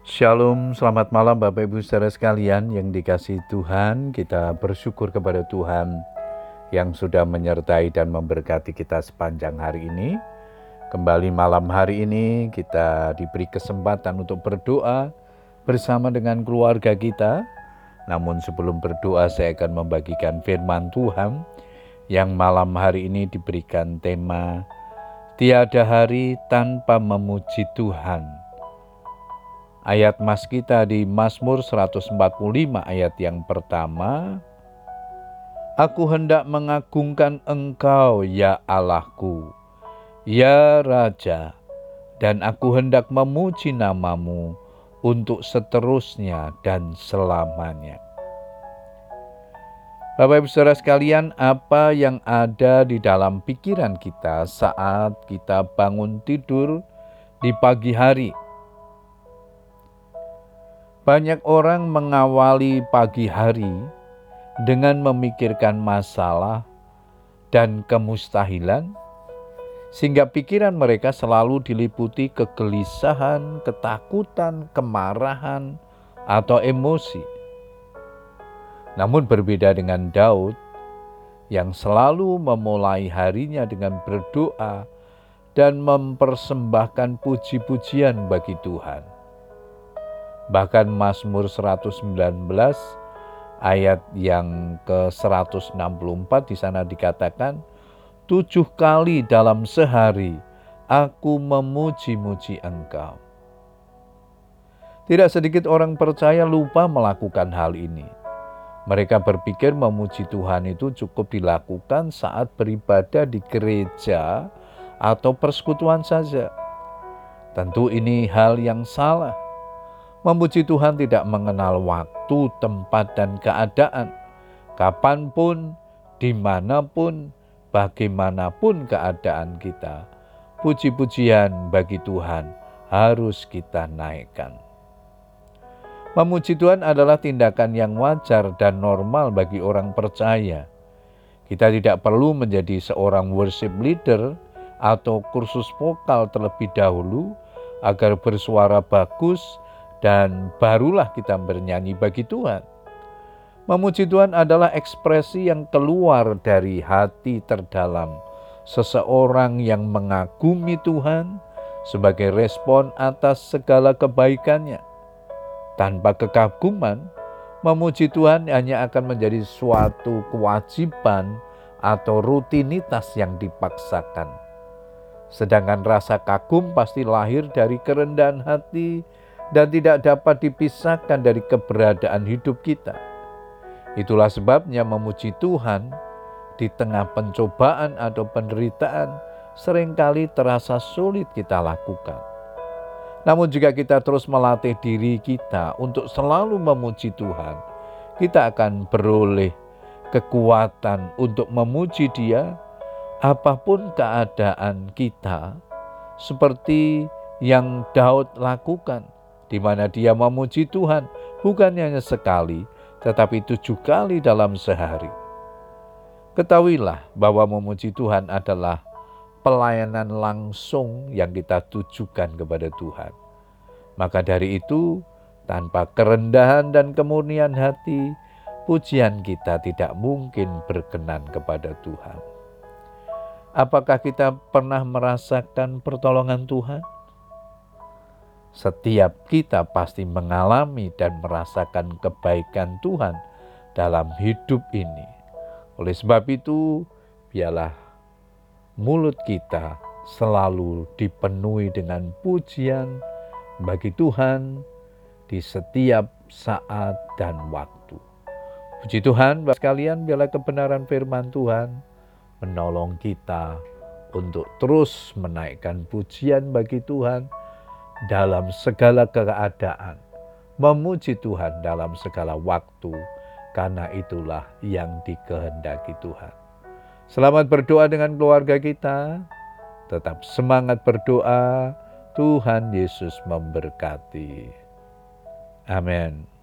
Shalom, selamat malam Bapak Ibu saudara sekalian yang dikasih Tuhan. Kita bersyukur kepada Tuhan yang sudah menyertai dan memberkati kita sepanjang hari ini. Kembali malam hari ini kita diberi kesempatan untuk berdoa bersama dengan keluarga kita. Namun sebelum berdoa saya akan membagikan firman Tuhan yang malam hari ini diberikan tema Tiada hari tanpa memuji Tuhan Ayat mas kita di Mazmur 145 ayat yang pertama, Aku hendak mengagungkan Engkau, ya Allahku, ya Raja, dan aku hendak memuji namamu untuk seterusnya dan selamanya. Bapak Ibu Saudara sekalian, apa yang ada di dalam pikiran kita saat kita bangun tidur di pagi hari? Banyak orang mengawali pagi hari dengan memikirkan masalah dan kemustahilan, sehingga pikiran mereka selalu diliputi kegelisahan, ketakutan, kemarahan, atau emosi. Namun, berbeda dengan Daud yang selalu memulai harinya dengan berdoa dan mempersembahkan puji-pujian bagi Tuhan Bahkan Mazmur 119 ayat yang ke-164 di sana dikatakan, tujuh kali dalam sehari aku memuji-muji engkau. Tidak sedikit orang percaya lupa melakukan hal ini. Mereka berpikir memuji Tuhan itu cukup dilakukan saat beribadah di gereja atau persekutuan saja. Tentu ini hal yang salah. Memuji Tuhan tidak mengenal waktu, tempat, dan keadaan. Kapan pun, di mana pun, bagaimanapun keadaan kita, puji-pujian bagi Tuhan harus kita naikkan. Memuji Tuhan adalah tindakan yang wajar dan normal bagi orang percaya. Kita tidak perlu menjadi seorang worship leader atau kursus vokal terlebih dahulu agar bersuara bagus dan barulah kita bernyanyi bagi Tuhan. Memuji Tuhan adalah ekspresi yang keluar dari hati terdalam seseorang yang mengagumi Tuhan sebagai respon atas segala kebaikannya. Tanpa kekaguman, memuji Tuhan hanya akan menjadi suatu kewajiban atau rutinitas yang dipaksakan. Sedangkan rasa kagum pasti lahir dari kerendahan hati dan tidak dapat dipisahkan dari keberadaan hidup kita. Itulah sebabnya memuji Tuhan di tengah pencobaan atau penderitaan sering kali terasa sulit kita lakukan. Namun jika kita terus melatih diri kita untuk selalu memuji Tuhan, kita akan beroleh kekuatan untuk memuji Dia apa pun keadaan kita seperti yang Daud lakukan di mana dia memuji Tuhan bukan hanya sekali, tetapi tujuh kali dalam sehari. Ketahuilah bahwa memuji Tuhan adalah pelayanan langsung yang kita tujukan kepada Tuhan. Maka dari itu, tanpa kerendahan dan kemurnian hati, pujian kita tidak mungkin berkenan kepada Tuhan. Apakah kita pernah merasakan pertolongan Tuhan? Setiap kita pasti mengalami dan merasakan kebaikan Tuhan dalam hidup ini. Oleh sebab itu, biarlah mulut kita selalu dipenuhi dengan pujian bagi Tuhan di setiap saat dan waktu. Puji Tuhan, Bapak sekalian, biarlah kebenaran firman Tuhan menolong kita untuk terus menaikkan pujian bagi Tuhan dalam segala keadaan, memuji Tuhan dalam segala waktu, karena itulah yang dikehendaki Tuhan. Selamat berdoa dengan keluarga kita, tetap semangat berdoa, Tuhan Yesus memberkati. Amin.